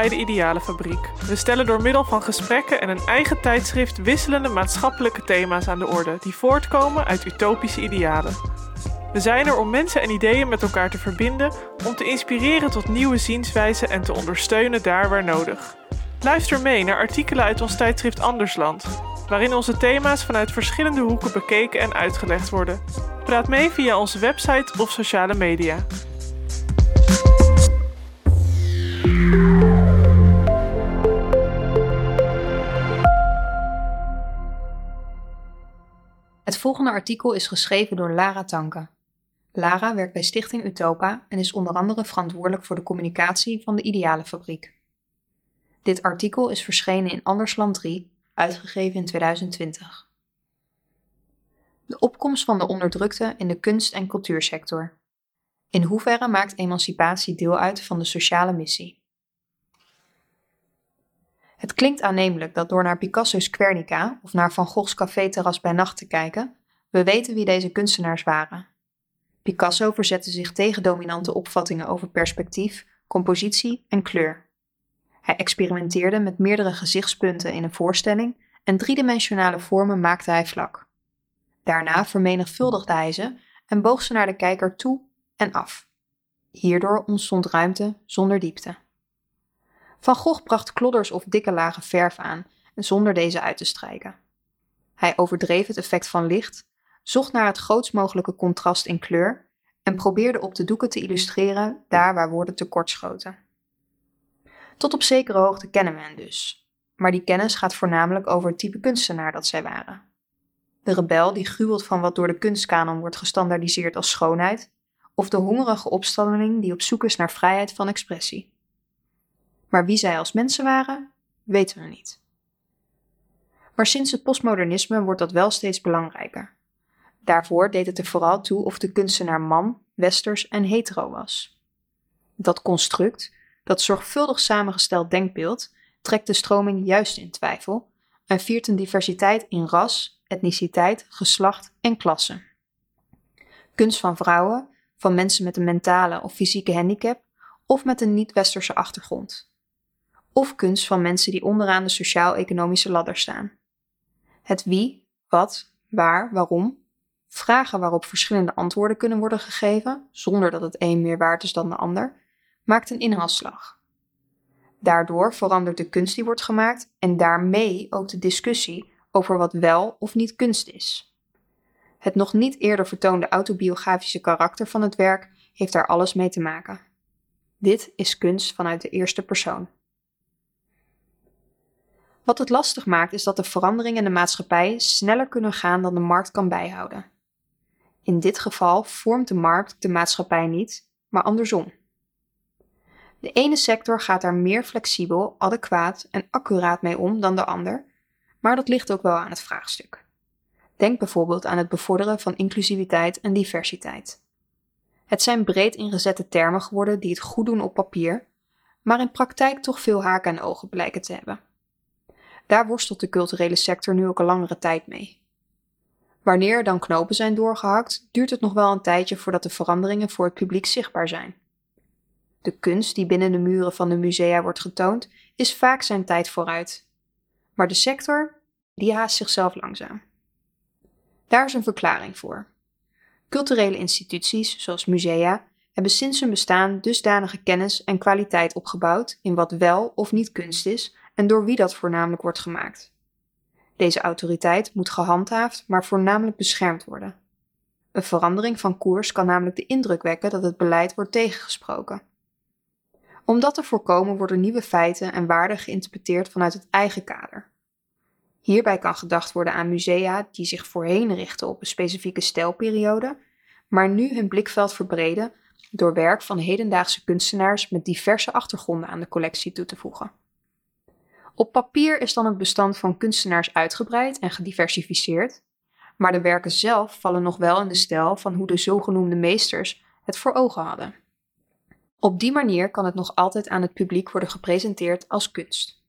bij de Idealenfabriek. We stellen door middel van gesprekken en een eigen tijdschrift wisselende maatschappelijke thema's aan de orde die voortkomen uit utopische idealen. We zijn er om mensen en ideeën met elkaar te verbinden, om te inspireren tot nieuwe zienswijzen en te ondersteunen daar waar nodig. Luister mee naar artikelen uit ons tijdschrift Andersland, waarin onze thema's vanuit verschillende hoeken bekeken en uitgelegd worden. Praat mee via onze website of sociale media. Volgende artikel is geschreven door Lara Tanke. Lara werkt bij Stichting Utopa en is onder andere verantwoordelijk voor de communicatie van de Idealenfabriek. Dit artikel is verschenen in Andersland 3, uitgegeven in 2020. De opkomst van de onderdrukte in de kunst- en cultuursector. In hoeverre maakt emancipatie deel uit van de sociale missie? Het klinkt aannemelijk dat door naar Picasso's Quernica of naar Van Goghs café-terras bij nacht te kijken, we weten wie deze kunstenaars waren. Picasso verzette zich tegen dominante opvattingen over perspectief, compositie en kleur. Hij experimenteerde met meerdere gezichtspunten in een voorstelling en driedimensionale vormen maakte hij vlak. Daarna vermenigvuldigde hij ze en boog ze naar de kijker toe en af. Hierdoor ontstond ruimte zonder diepte. Van Gogh bracht klodders of dikke lagen verf aan, zonder deze uit te strijken. Hij overdreef het effect van licht, zocht naar het grootst mogelijke contrast in kleur en probeerde op de doeken te illustreren daar waar woorden tekortschoten. Tot op zekere hoogte kennen we hen dus, maar die kennis gaat voornamelijk over het type kunstenaar dat zij waren. De rebel die gruwelt van wat door de kunstkanon wordt gestandaardiseerd als schoonheid, of de hongerige opstandeling die op zoek is naar vrijheid van expressie. Maar wie zij als mensen waren, weten we niet. Maar sinds het postmodernisme wordt dat wel steeds belangrijker. Daarvoor deed het er vooral toe of de kunstenaar man, westers en hetero was. Dat construct, dat zorgvuldig samengesteld denkbeeld, trekt de stroming juist in twijfel en viert een diversiteit in ras, etniciteit, geslacht en klasse. Kunst van vrouwen, van mensen met een mentale of fysieke handicap of met een niet-westerse achtergrond. Of kunst van mensen die onderaan de sociaal-economische ladder staan. Het wie, wat, waar, waarom, vragen waarop verschillende antwoorden kunnen worden gegeven, zonder dat het een meer waard is dan de ander, maakt een inhaalslag. Daardoor verandert de kunst die wordt gemaakt en daarmee ook de discussie over wat wel of niet kunst is. Het nog niet eerder vertoonde autobiografische karakter van het werk heeft daar alles mee te maken. Dit is kunst vanuit de eerste persoon. Wat het lastig maakt is dat de veranderingen in de maatschappij sneller kunnen gaan dan de markt kan bijhouden. In dit geval vormt de markt de maatschappij niet, maar andersom. De ene sector gaat daar meer flexibel, adequaat en accuraat mee om dan de ander, maar dat ligt ook wel aan het vraagstuk. Denk bijvoorbeeld aan het bevorderen van inclusiviteit en diversiteit. Het zijn breed ingezette termen geworden die het goed doen op papier, maar in praktijk toch veel haken en ogen blijken te hebben. Daar worstelt de culturele sector nu ook een langere tijd mee. Wanneer dan knopen zijn doorgehakt, duurt het nog wel een tijdje voordat de veranderingen voor het publiek zichtbaar zijn. De kunst die binnen de muren van de musea wordt getoond, is vaak zijn tijd vooruit. Maar de sector, die haast zichzelf langzaam. Daar is een verklaring voor. Culturele instituties, zoals musea, hebben sinds hun bestaan dusdanige kennis en kwaliteit opgebouwd in wat wel of niet kunst is en door wie dat voornamelijk wordt gemaakt. Deze autoriteit moet gehandhaafd, maar voornamelijk beschermd worden. Een verandering van koers kan namelijk de indruk wekken dat het beleid wordt tegengesproken. Om dat te voorkomen worden nieuwe feiten en waarden geïnterpreteerd vanuit het eigen kader. Hierbij kan gedacht worden aan musea die zich voorheen richten op een specifieke stijlperiode, maar nu hun blikveld verbreden door werk van hedendaagse kunstenaars met diverse achtergronden aan de collectie toe te voegen. Op papier is dan het bestand van kunstenaars uitgebreid en gediversificeerd, maar de werken zelf vallen nog wel in de stijl van hoe de zogenoemde meesters het voor ogen hadden. Op die manier kan het nog altijd aan het publiek worden gepresenteerd als kunst.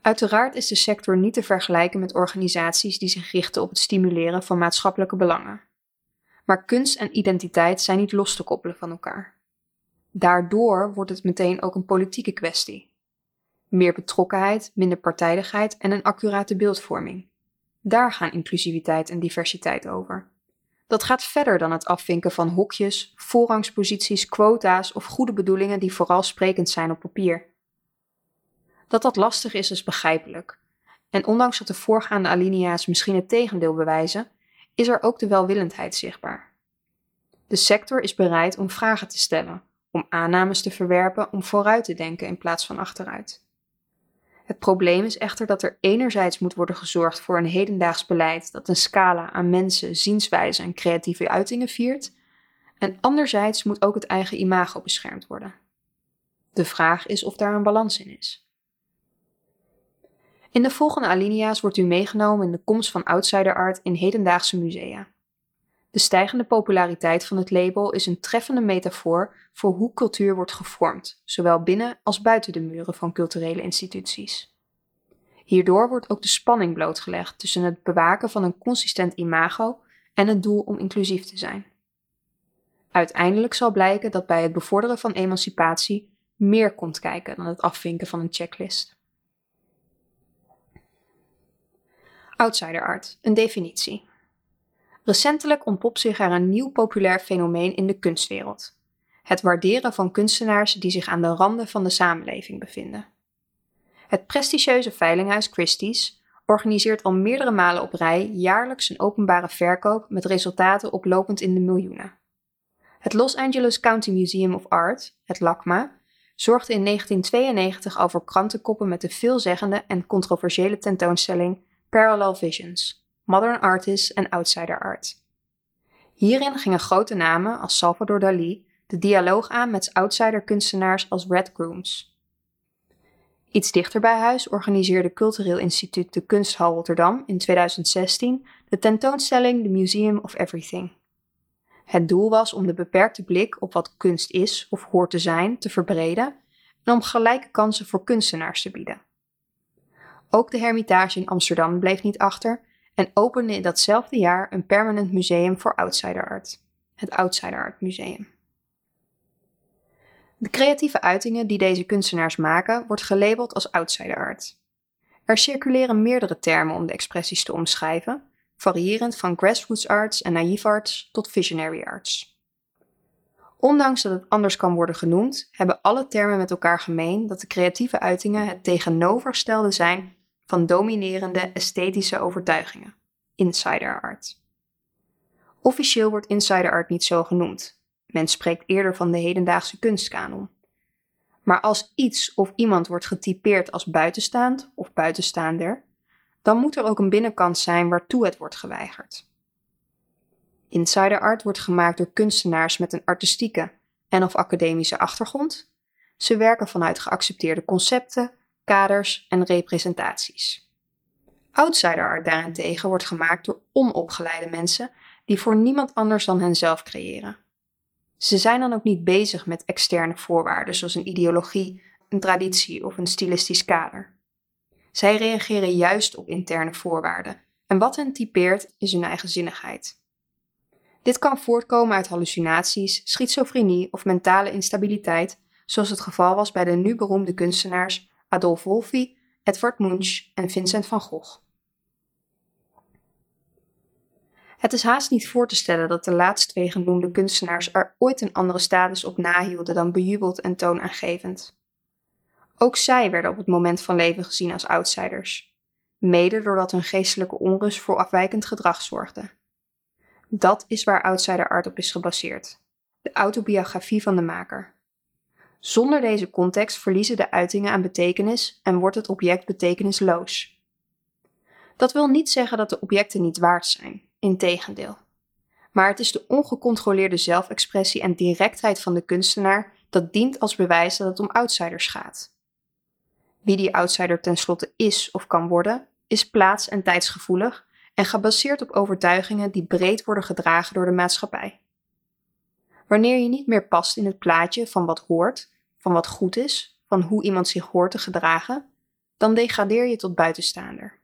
Uiteraard is de sector niet te vergelijken met organisaties die zich richten op het stimuleren van maatschappelijke belangen. Maar kunst en identiteit zijn niet los te koppelen van elkaar. Daardoor wordt het meteen ook een politieke kwestie. Meer betrokkenheid, minder partijdigheid en een accurate beeldvorming. Daar gaan inclusiviteit en diversiteit over. Dat gaat verder dan het afvinken van hokjes, voorrangsposities, quota's of goede bedoelingen die vooral sprekend zijn op papier. Dat dat lastig is, is begrijpelijk. En ondanks dat de voorgaande alinea's misschien het tegendeel bewijzen, is er ook de welwillendheid zichtbaar. De sector is bereid om vragen te stellen, om aannames te verwerpen, om vooruit te denken in plaats van achteruit. Het probleem is echter dat er enerzijds moet worden gezorgd voor een hedendaags beleid dat een scala aan mensen, zienswijzen en creatieve uitingen viert, en anderzijds moet ook het eigen imago beschermd worden. De vraag is of daar een balans in is. In de volgende alinea's wordt u meegenomen in de komst van outsider art in hedendaagse musea. De stijgende populariteit van het label is een treffende metafoor voor hoe cultuur wordt gevormd, zowel binnen als buiten de muren van culturele instituties. Hierdoor wordt ook de spanning blootgelegd tussen het bewaken van een consistent imago en het doel om inclusief te zijn. Uiteindelijk zal blijken dat bij het bevorderen van emancipatie meer komt kijken dan het afvinken van een checklist. Outsider art, een definitie. Recentelijk ontpopt zich er een nieuw populair fenomeen in de kunstwereld: het waarderen van kunstenaars die zich aan de randen van de samenleving bevinden. Het prestigieuze veilinghuis Christie's organiseert al meerdere malen op rij jaarlijks een openbare verkoop met resultaten oplopend in de miljoenen. Het Los Angeles County Museum of Art, het LACMA, zorgde in 1992 al voor krantenkoppen met de veelzeggende en controversiële tentoonstelling Parallel Visions Modern Artists en Outsider Art. Hierin gingen grote namen als Salvador Dali de dialoog aan met outsider-kunstenaars als Red Grooms. Iets dichter bij huis organiseerde Cultureel Instituut de Kunsthal Rotterdam in 2016 de tentoonstelling The Museum of Everything. Het doel was om de beperkte blik op wat kunst is of hoort te zijn te verbreden en om gelijke kansen voor kunstenaars te bieden. Ook de Hermitage in Amsterdam bleef niet achter en opende in datzelfde jaar een permanent museum voor outsider art, het Outsider Art Museum. De creatieve uitingen die deze kunstenaars maken, wordt gelabeld als outsider art. Er circuleren meerdere termen om de expressies te omschrijven, variërend van grassroots arts en naive arts tot visionary arts. Ondanks dat het anders kan worden genoemd, hebben alle termen met elkaar gemeen dat de creatieve uitingen het tegenovergestelde zijn van dominerende esthetische overtuigingen, insider art. Officieel wordt insider art niet zo genoemd. Men spreekt eerder van de hedendaagse kunstkanon. Maar als iets of iemand wordt getypeerd als buitenstaand of buitenstaander, dan moet er ook een binnenkant zijn waartoe het wordt geweigerd. Insider art wordt gemaakt door kunstenaars met een artistieke en of academische achtergrond. Ze werken vanuit geaccepteerde concepten, kaders en representaties. Outsider art daarentegen wordt gemaakt door onopgeleide mensen die voor niemand anders dan henzelf creëren. Ze zijn dan ook niet bezig met externe voorwaarden zoals een ideologie, een traditie of een stilistisch kader. Zij reageren juist op interne voorwaarden en wat hen typeert is hun eigenzinnigheid. Dit kan voortkomen uit hallucinaties, schizofrenie of mentale instabiliteit, zoals het geval was bij de nu beroemde kunstenaars Adolf Wolfi, Edvard Munch en Vincent van Gogh. Het is haast niet voor te stellen dat de laatst twee genoemde kunstenaars er ooit een andere status op nahielden dan bejubeld en toonaangevend. Ook zij werden op het moment van leven gezien als outsiders, mede doordat hun geestelijke onrust voor afwijkend gedrag zorgde. Dat is waar outsider art op is gebaseerd, de autobiografie van de maker. Zonder deze context verliezen de uitingen aan betekenis en wordt het object betekenisloos. Dat wil niet zeggen dat de objecten niet waard zijn, integendeel. Maar het is de ongecontroleerde zelfexpressie en directheid van de kunstenaar dat dient als bewijs dat het om outsiders gaat. Wie die outsider tenslotte is of kan worden, is plaats- en tijdsgevoelig en gebaseerd op overtuigingen die breed worden gedragen door de maatschappij. Wanneer je niet meer past in het plaatje van wat hoort, van wat goed is, van hoe iemand zich hoort te gedragen, dan degradeer je tot buitenstaander.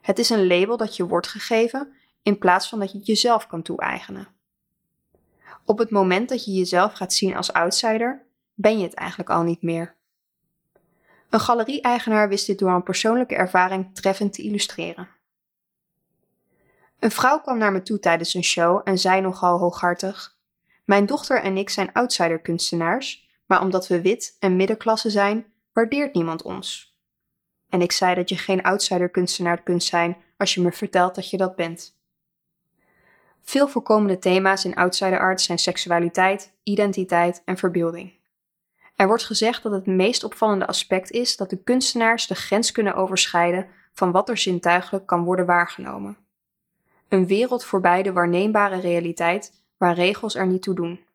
Het is een label dat je wordt gegeven in plaats van dat je het jezelf kan toe-eigenen. Op het moment dat je jezelf gaat zien als outsider, ben je het eigenlijk al niet meer. Een galerie-eigenaar wist dit door een persoonlijke ervaring treffend te illustreren. Een vrouw kwam naar me toe tijdens een show en zei nogal hooghartig: Mijn dochter en ik zijn outsider-kunstenaars, maar omdat we wit en middenklasse zijn, waardeert niemand ons. En ik zei dat je geen outsider-kunstenaar kunt zijn als je me vertelt dat je dat bent. Veel voorkomende thema's in outsider art zijn seksualiteit, identiteit en verbeelding. Er wordt gezegd dat het meest opvallende aspect is dat de kunstenaars de grens kunnen overschrijden van wat er zintuigelijk kan worden waargenomen. Een wereld voorbij de waarneembare realiteit waar regels er niet toe doen.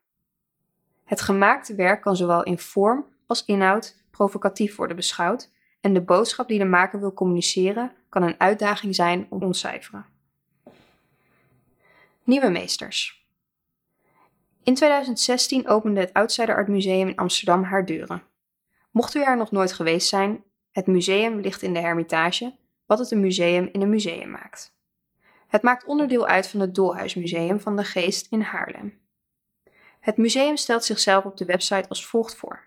Het gemaakte werk kan zowel in vorm als inhoud provocatief worden beschouwd en de boodschap die de maker wil communiceren kan een uitdaging zijn om ontcijferen. Nieuwe meesters. In 2016 opende het Outsider Art Museum in Amsterdam haar deuren. Mocht u er nog nooit geweest zijn, het museum ligt in de Hermitage, wat het een museum in een museum maakt. Het maakt onderdeel uit van het Dolhuismuseum van de Geest in Haarlem. Het museum stelt zichzelf op de website als volgt voor.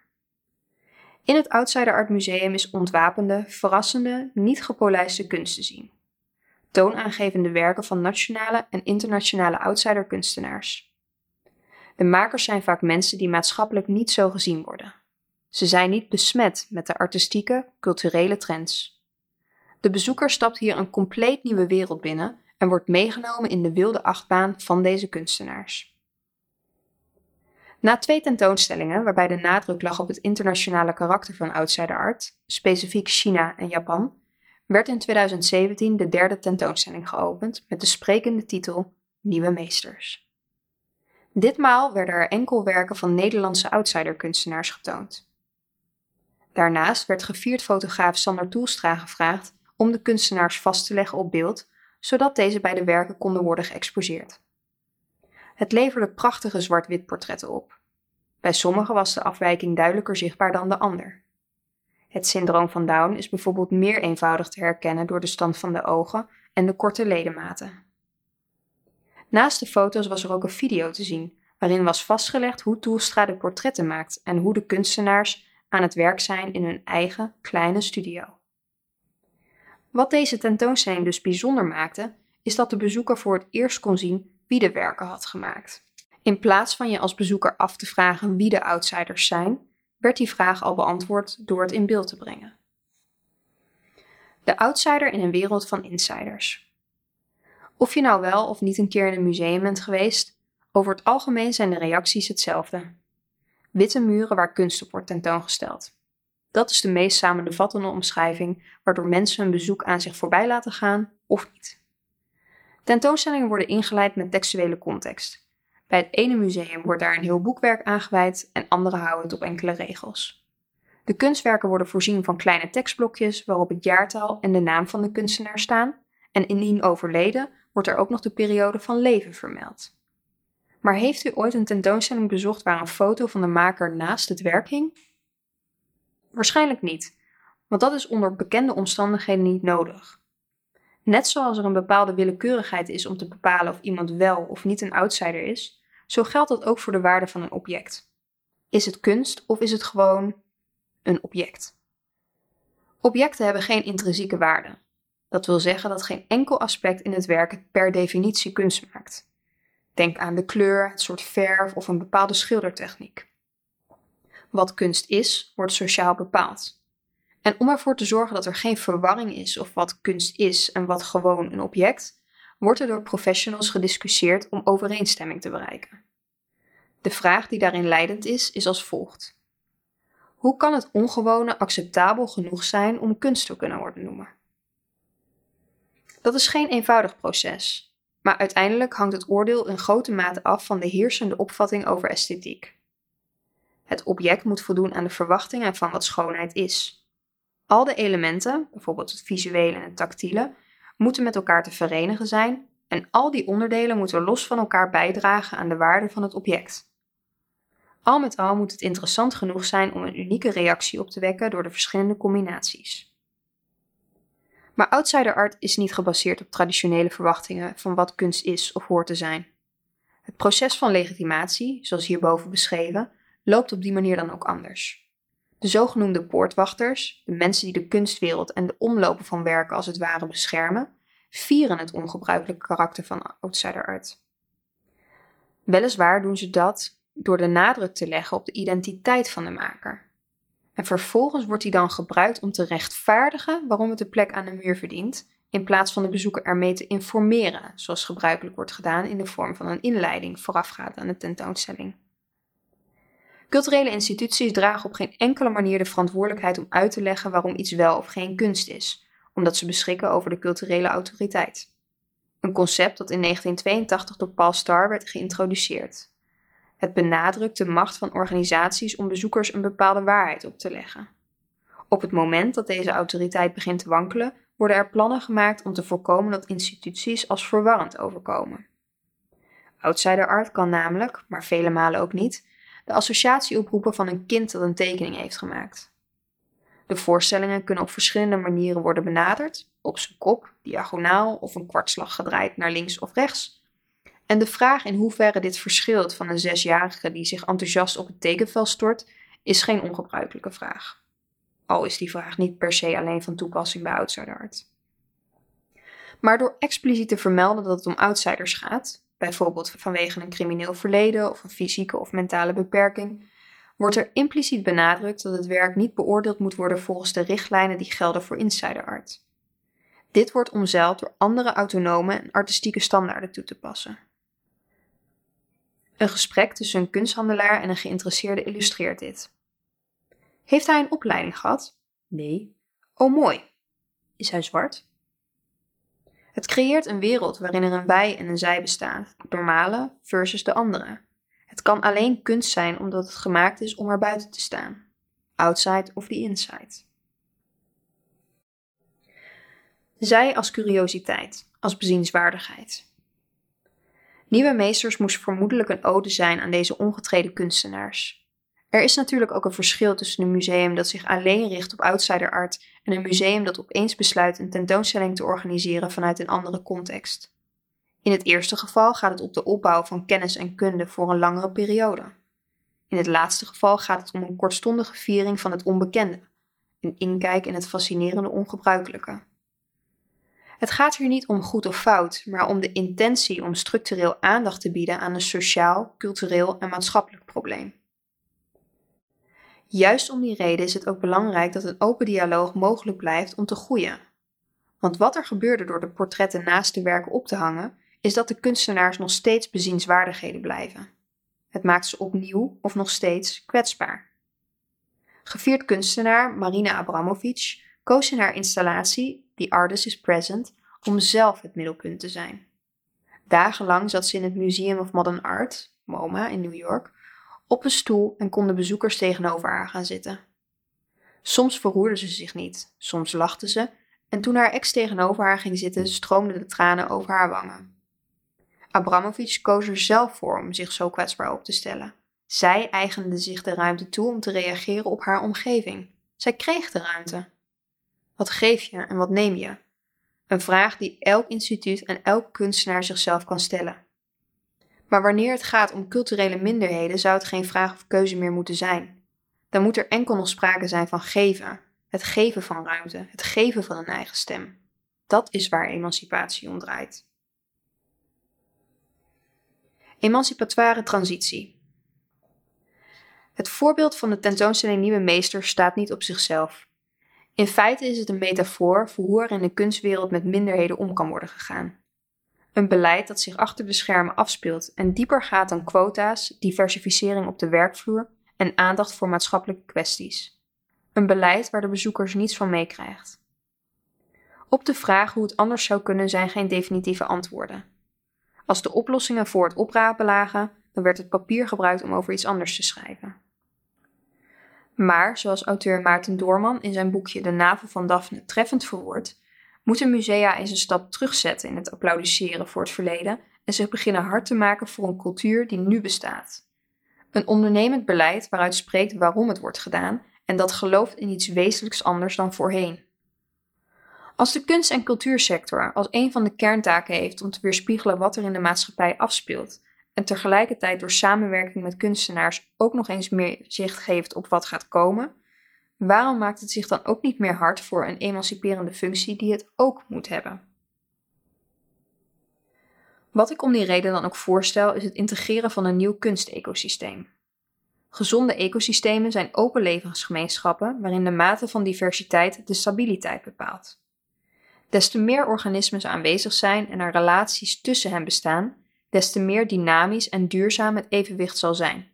In het Outsider Art Museum is ontwapende, verrassende, niet gepolijste kunst te zien. Toonaangevende werken van nationale en internationale outsider kunstenaars. De makers zijn vaak mensen die maatschappelijk niet zo gezien worden. Ze zijn niet besmet met de artistieke, culturele trends. De bezoeker stapt hier een compleet nieuwe wereld binnen en wordt meegenomen in de wilde achtbaan van deze kunstenaars. Na twee tentoonstellingen, waarbij de nadruk lag op het internationale karakter van outsider art, specifiek China en Japan, werd in 2017 de derde tentoonstelling geopend met de sprekende titel Nieuwe Meesters. Ditmaal werden er enkel werken van Nederlandse outsider-kunstenaars getoond. Daarnaast werd gevierd fotograaf Sander Toelstra gevraagd om de kunstenaars vast te leggen op beeld, zodat deze bij de werken konden worden geëxposeerd. Het leverde prachtige zwart-wit portretten op. Bij sommigen was de afwijking duidelijker zichtbaar dan de ander. Het syndroom van Down is bijvoorbeeld meer eenvoudig te herkennen door de stand van de ogen en de korte ledematen. Naast de foto's was er ook een video te zien, waarin was vastgelegd hoe Toelstra de portretten maakt en hoe de kunstenaars aan het werk zijn in hun eigen kleine studio. Wat deze tentoonstelling dus bijzonder maakte, is dat de bezoeker voor het eerst kon zien wie de werken had gemaakt. In plaats van je als bezoeker af te vragen wie de outsiders zijn, werd die vraag al beantwoord door het in beeld te brengen. De outsider in een wereld van insiders. Of je nou wel of niet een keer in een museum bent geweest, over het algemeen zijn de reacties hetzelfde. Witte muren waar kunst op wordt tentoongesteld. Dat is de meest samenvattende omschrijving waardoor mensen een bezoek aan zich voorbij laten gaan of niet. Tentoonstellingen worden ingeleid met textuele context. Bij het ene museum wordt daar een heel boekwerk aangeweid en andere houden het op enkele regels. De kunstwerken worden voorzien van kleine tekstblokjes waarop het jaartal en de naam van de kunstenaar staan, en indien overleden wordt er ook nog de periode van leven vermeld. Maar heeft u ooit een tentoonstelling bezocht waar een foto van de maker naast het werk hing? Waarschijnlijk niet, want dat is onder bekende omstandigheden niet nodig. Net zoals er een bepaalde willekeurigheid is om te bepalen of iemand wel of niet een outsider is, zo geldt dat ook voor de waarde van een object. Is het kunst of is het gewoon een object? Objecten hebben geen intrinsieke waarde. Dat wil zeggen dat geen enkel aspect in het werk per definitie kunst maakt. Denk aan de kleur, het soort verf of een bepaalde schildertechniek. Wat kunst is, wordt sociaal bepaald. En om ervoor te zorgen dat er geen verwarring is of wat kunst is en wat gewoon een object, wordt er door professionals gediscussieerd om overeenstemming te bereiken. De vraag die daarin leidend is, is als volgt. Hoe kan het ongewone acceptabel genoeg zijn om kunst te kunnen worden noemen? Dat is geen eenvoudig proces, maar uiteindelijk hangt het oordeel in grote mate af van de heersende opvatting over esthetiek. Het object moet voldoen aan de verwachtingen van wat schoonheid is. Al de elementen, bijvoorbeeld het visuele en het tactiele, moeten met elkaar te verenigen zijn en al die onderdelen moeten los van elkaar bijdragen aan de waarde van het object. Al met al moet het interessant genoeg zijn om een unieke reactie op te wekken door de verschillende combinaties. Maar outsider art is niet gebaseerd op traditionele verwachtingen van wat kunst is of hoort te zijn. Het proces van legitimatie, zoals hierboven beschreven, loopt op die manier dan ook anders. De zogenoemde poortwachters, de mensen die de kunstwereld en de omlopen van werken als het ware beschermen, vieren het ongebruikelijke karakter van outsider art. Weliswaar doen ze dat door de nadruk te leggen op de identiteit van de maker. En vervolgens wordt die dan gebruikt om te rechtvaardigen waarom het de plek aan de muur verdient, in plaats van de bezoeker ermee te informeren, zoals gebruikelijk wordt gedaan in de vorm van een inleiding voorafgaand aan de tentoonstelling. Culturele instituties dragen op geen enkele manier de verantwoordelijkheid om uit te leggen waarom iets wel of geen kunst is, omdat ze beschikken over de culturele autoriteit. Een concept dat in 1982 door Paul Starr werd geïntroduceerd. Het benadrukt de macht van organisaties om bezoekers een bepaalde waarheid op te leggen. Op het moment dat deze autoriteit begint te wankelen, worden er plannen gemaakt om te voorkomen dat instituties als verwarrend overkomen. Outsider art kan namelijk, maar vele malen ook niet, de associatie oproepen van een kind dat een tekening heeft gemaakt. De voorstellingen kunnen op verschillende manieren worden benaderd, op zijn kop, diagonaal of een kwartslag gedraaid naar links of rechts. En de vraag in hoeverre dit verschilt van een zesjarige die zich enthousiast op het tekenvel stort, is geen ongebruikelijke vraag. Al is die vraag niet per se alleen van toepassing bij outsider art. Maar door expliciet te vermelden dat het om outsiders gaat, bijvoorbeeld vanwege een crimineel verleden of een fysieke of mentale beperking, wordt er impliciet benadrukt dat het werk niet beoordeeld moet worden volgens de richtlijnen die gelden voor insider art. Dit wordt omzeild door andere autonome en artistieke standaarden toe te passen. Een gesprek tussen een kunsthandelaar en een geïnteresseerde illustreert dit. Heeft hij een opleiding gehad? Nee. Oh mooi. Is hij zwart? Het creëert een wereld waarin er een wij en een zij bestaan, het normale versus de andere. Het kan alleen kunst zijn omdat het gemaakt is om er buiten te staan. Outside of the inside. Zij als curiositeit, als bezienswaardigheid. Nieuwe Meesters moest vermoedelijk een ode zijn aan deze ongetreden kunstenaars. Er is natuurlijk ook een verschil tussen een museum dat zich alleen richt op outsider art en een museum dat opeens besluit een tentoonstelling te organiseren vanuit een andere context. In het eerste geval gaat het op de opbouw van kennis en kunde voor een langere periode. In het laatste geval gaat het om een kortstondige viering van het onbekende, een inkijk in het fascinerende ongebruikelijke. Het gaat hier niet om goed of fout, maar om de intentie om structureel aandacht te bieden aan een sociaal, cultureel en maatschappelijk probleem. Juist om die reden is het ook belangrijk dat een open dialoog mogelijk blijft om te groeien. Want wat er gebeurde door de portretten naast de werken op te hangen, is dat de kunstenaars nog steeds bezienswaardigheden blijven. Het maakt ze opnieuw of nog steeds kwetsbaar. Gevierd kunstenaar Marina Abramovic koos in haar installatie The Artist is Present om zelf het middelpunt te zijn. Dagenlang zat ze in het Museum of Modern Art, MoMA in New York, op een stoel en konden bezoekers tegenover haar gaan zitten. Soms verroerde ze zich niet, soms lachte ze, en toen haar ex tegenover haar ging zitten, stroomden de tranen over haar wangen. Abramovic koos er zelf voor om zich zo kwetsbaar op te stellen. Zij eigende zich de ruimte toe om te reageren op haar omgeving. Zij kreeg de ruimte. Wat geef je en wat neem je? Een vraag die elk instituut en elk kunstenaar zichzelf kan stellen. Maar wanneer het gaat om culturele minderheden, zou het geen vraag of keuze meer moeten zijn. Dan moet er enkel nog sprake zijn van geven, het geven van ruimte, het geven van een eigen stem. Dat is waar emancipatie om draait. Emancipatoire transitie. Het voorbeeld van de tentoonstelling Nieuwe Meester staat niet op zichzelf. In feite is het een metafoor voor hoe er in de kunstwereld met minderheden om kan worden gegaan. Een beleid dat zich achter de schermen afspeelt en dieper gaat dan quota's, diversificering op de werkvloer en aandacht voor maatschappelijke kwesties. Een beleid waar de bezoekers niets van meekrijgt. Op de vraag hoe het anders zou kunnen zijn geen definitieve antwoorden. Als de oplossingen voor het oprapen lagen, dan werd het papier gebruikt om over iets anders te schrijven. Maar, zoals auteur Maarten Doorman in zijn boekje De Navel van Daphne treffend verwoordt, moeten musea eens een stap terugzetten in het applaudisseren voor het verleden en zich beginnen hard te maken voor een cultuur die nu bestaat. Een ondernemend beleid waaruit spreekt waarom het wordt gedaan en dat gelooft in iets wezenlijks anders dan voorheen. Als de kunst- en cultuursector als een van de kerntaken heeft om te weerspiegelen wat er in de maatschappij afspeelt en tegelijkertijd door samenwerking met kunstenaars ook nog eens meer zicht geeft op wat gaat komen, waarom maakt het zich dan ook niet meer hard voor een emanciperende functie die het ook moet hebben? Wat ik om die reden dan ook voorstel is het integreren van een nieuw kunstecosysteem. Gezonde ecosystemen zijn open levensgemeenschappen waarin de mate van diversiteit de stabiliteit bepaalt. Des te meer organismen aanwezig zijn en er relaties tussen hen bestaan, des te meer dynamisch en duurzaam het evenwicht zal zijn.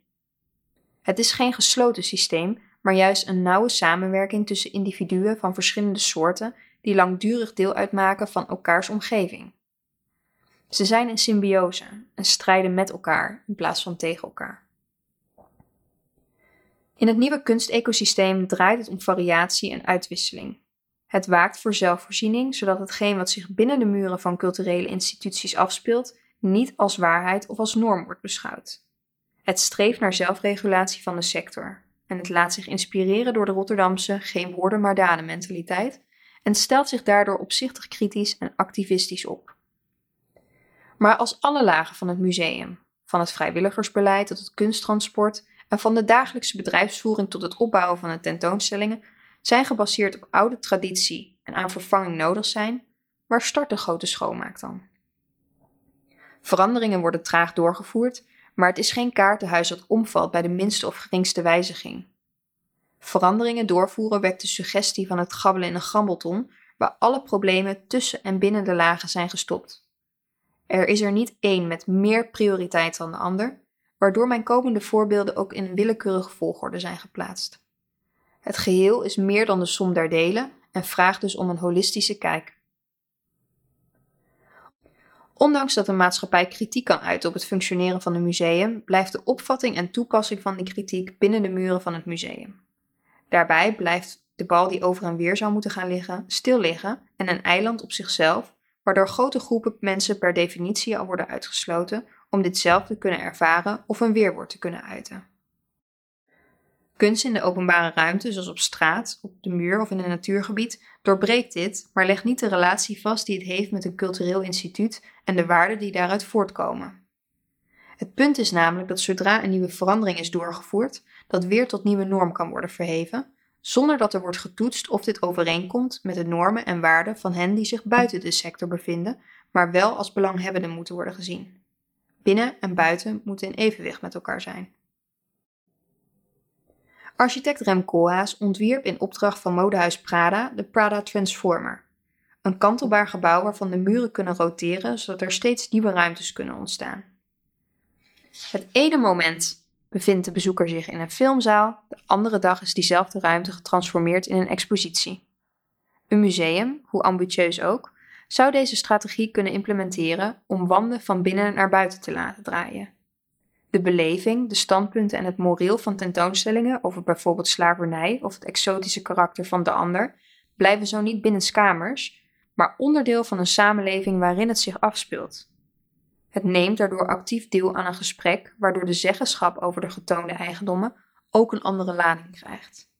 Het is geen gesloten systeem, maar juist een nauwe samenwerking tussen individuen van verschillende soorten die langdurig deel uitmaken van elkaars omgeving. Ze zijn in symbiose en strijden met elkaar in plaats van tegen elkaar. In het nieuwe kunstecosysteem draait het om variatie en uitwisseling. Het waakt voor zelfvoorziening, zodat hetgeen wat zich binnen de muren van culturele instituties afspeelt, niet als waarheid of als norm wordt beschouwd. Het streeft naar zelfregulatie van de sector en het laat zich inspireren door de Rotterdamse geen woorden maar daden mentaliteit en stelt zich daardoor opzichtig kritisch en activistisch op. Maar als alle lagen van het museum, van het vrijwilligersbeleid tot het kunsttransport en van de dagelijkse bedrijfsvoering tot het opbouwen van de tentoonstellingen zijn gebaseerd op oude traditie en aan vervanging nodig zijn, waar start de grote schoonmaak dan? Veranderingen worden traag doorgevoerd, maar het is geen kaartenhuis dat omvalt bij de minste of geringste wijziging. Veranderingen doorvoeren wekt de suggestie van het grabbelen in een grambelton, waar alle problemen tussen en binnen de lagen zijn gestopt. Er is er niet één met meer prioriteit dan de ander, waardoor mijn komende voorbeelden ook in willekeurige volgorde zijn geplaatst. Het geheel is meer dan de som der delen en vraagt dus om een holistische kijk. Ondanks dat de maatschappij kritiek kan uiten op het functioneren van een museum, blijft de opvatting en toepassing van die kritiek binnen de muren van het museum. Daarbij blijft de bal die over en weer zou moeten gaan liggen, stil liggen en een eiland op zichzelf, waardoor grote groepen mensen per definitie al worden uitgesloten om dit zelf te kunnen ervaren of een weerwoord te kunnen uiten. Kunst in de openbare ruimte, zoals op straat, op de muur of in een natuurgebied, doorbreekt dit, maar legt niet de relatie vast die het heeft met een cultureel instituut en de waarden die daaruit voortkomen. Het punt is namelijk dat zodra een nieuwe verandering is doorgevoerd, dat weer tot nieuwe norm kan worden verheven, zonder dat er wordt getoetst of dit overeenkomt met de normen en waarden van hen die zich buiten de sector bevinden, maar wel als belanghebbenden moeten worden gezien. Binnen en buiten moeten in evenwicht met elkaar zijn. Architect Rem Koolhaas ontwierp in opdracht van modehuis Prada de Prada Transformer. Een kantelbaar gebouw waarvan de muren kunnen roteren zodat er steeds nieuwe ruimtes kunnen ontstaan. Het ene moment bevindt de bezoeker zich in een filmzaal, de andere dag is diezelfde ruimte getransformeerd in een expositie. Een museum, hoe ambitieus ook, zou deze strategie kunnen implementeren om wanden van binnen naar buiten te laten draaien. De beleving, de standpunten en het moreel van tentoonstellingen over bijvoorbeeld slavernij of het exotische karakter van de ander blijven zo niet binnenskamers, maar onderdeel van een samenleving waarin het zich afspeelt. Het neemt daardoor actief deel aan een gesprek, waardoor de zeggenschap over de getoonde eigendommen ook een andere lading krijgt.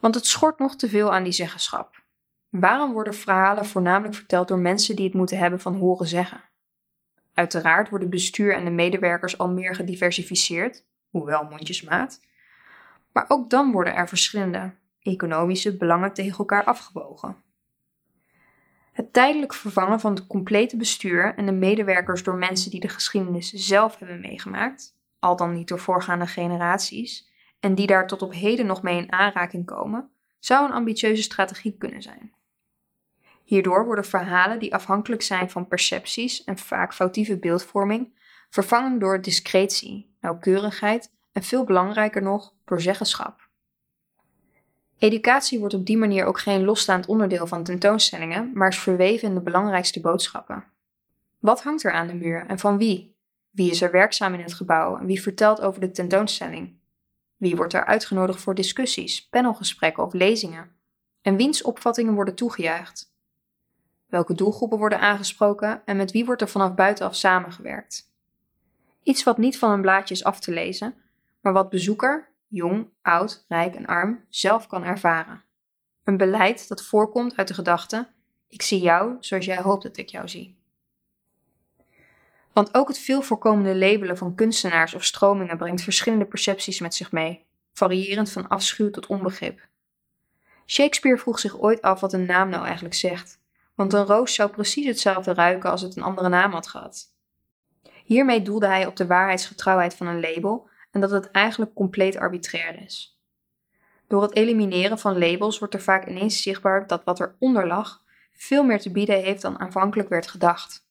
Want het schort nog te veel aan die zeggenschap. Waarom worden verhalen voornamelijk verteld door mensen die het moeten hebben van horen zeggen? Uiteraard worden bestuur en de medewerkers al meer gediversifieerd, hoewel mondjesmaat. Maar ook dan worden er verschillende economische belangen tegen elkaar afgewogen. Het tijdelijk vervangen van het complete bestuur en de medewerkers door mensen die de geschiedenis zelf hebben meegemaakt, al dan niet door voorgaande generaties, en die daar tot op heden nog mee in aanraking komen, zou een ambitieuze strategie kunnen zijn. Hierdoor worden verhalen die afhankelijk zijn van percepties en vaak foutieve beeldvorming vervangen door discretie, nauwkeurigheid en veel belangrijker nog door zeggenschap. Educatie wordt op die manier ook geen losstaand onderdeel van tentoonstellingen, maar is verweven in de belangrijkste boodschappen. Wat hangt er aan de muur en van wie? Wie is er werkzaam in het gebouw en wie vertelt over de tentoonstelling? Wie wordt er uitgenodigd voor discussies, panelgesprekken of lezingen? En wiens opvattingen worden toegejuicht? Welke doelgroepen worden aangesproken en met wie wordt er vanaf buitenaf samengewerkt? Iets wat niet van een blaadje is af te lezen, maar wat bezoeker, jong, oud, rijk en arm, zelf kan ervaren. Een beleid dat voorkomt uit de gedachte: ik zie jou zoals jij hoopt dat ik jou zie. Want ook het veel voorkomende labelen van kunstenaars of stromingen brengt verschillende percepties met zich mee, variërend van afschuw tot onbegrip. Shakespeare vroeg zich ooit af wat een naam nou eigenlijk zegt, want een roos zou precies hetzelfde ruiken als het een andere naam had gehad. Hiermee doelde hij op de waarheidsgetrouwheid van een label en dat het eigenlijk compleet arbitrair is. Door het elimineren van labels wordt er vaak ineens zichtbaar dat wat eronder lag veel meer te bieden heeft dan aanvankelijk werd gedacht.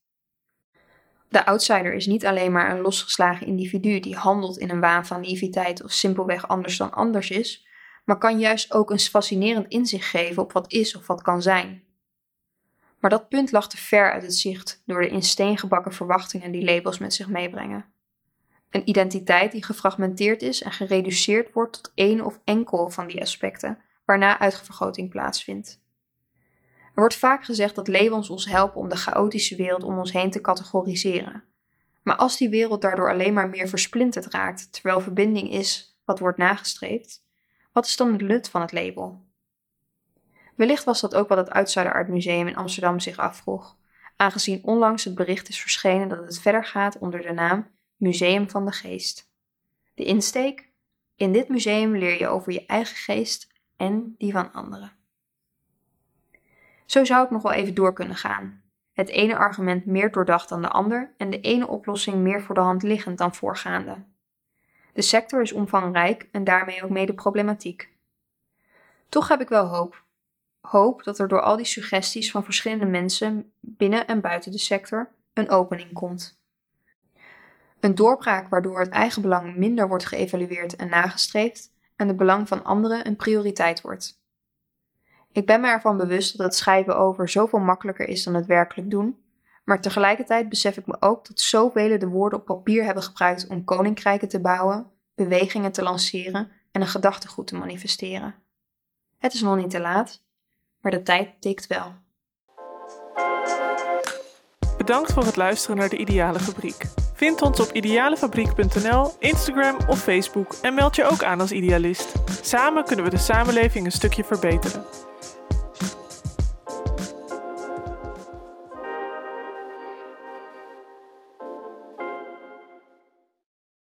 De outsider is niet alleen maar een losgeslagen individu die handelt in een waan van naïviteit of simpelweg anders dan anders is, maar kan juist ook een fascinerend inzicht geven op wat is of wat kan zijn. Maar dat punt lag te ver uit het zicht door de in steen gebakken verwachtingen die labels met zich meebrengen. Een identiteit die gefragmenteerd is en gereduceerd wordt tot één of enkel van die aspecten, waarna uitvergroting plaatsvindt. Er wordt vaak gezegd dat labels ons helpen om de chaotische wereld om ons heen te categoriseren. Maar als die wereld daardoor alleen maar meer versplinterd raakt, terwijl verbinding is wat wordt nagestreefd, wat is dan het nut van het label? Wellicht was dat ook wat het Outsider Art Museum in Amsterdam zich afvroeg, aangezien onlangs het bericht is verschenen dat het verder gaat onder de naam Museum van de Geest. De insteek? In dit museum leer je over je eigen geest en die van anderen. Zo zou ik nog wel even door kunnen gaan. Het ene argument meer doordacht dan de ander en de ene oplossing meer voor de hand liggend dan voorgaande. De sector is omvangrijk en daarmee ook mede problematiek. Toch heb ik wel hoop. Hoop dat er door al die suggesties van verschillende mensen binnen en buiten de sector een opening komt. Een doorbraak waardoor het eigen belang minder wordt geëvalueerd en nagestreefd en het belang van anderen een prioriteit wordt. Ik ben me ervan bewust dat het schrijven over zoveel makkelijker is dan het werkelijk doen, maar tegelijkertijd besef ik me ook dat zoveel de woorden op papier hebben gebruikt om koninkrijken te bouwen, bewegingen te lanceren en een gedachtegoed te manifesteren. Het is nog niet te laat, maar de tijd tikt wel. Bedankt voor het luisteren naar de Ideale Fabriek. Vind ons op idealefabriek.nl, Instagram of Facebook en meld je ook aan als idealist. Samen kunnen we de samenleving een stukje verbeteren.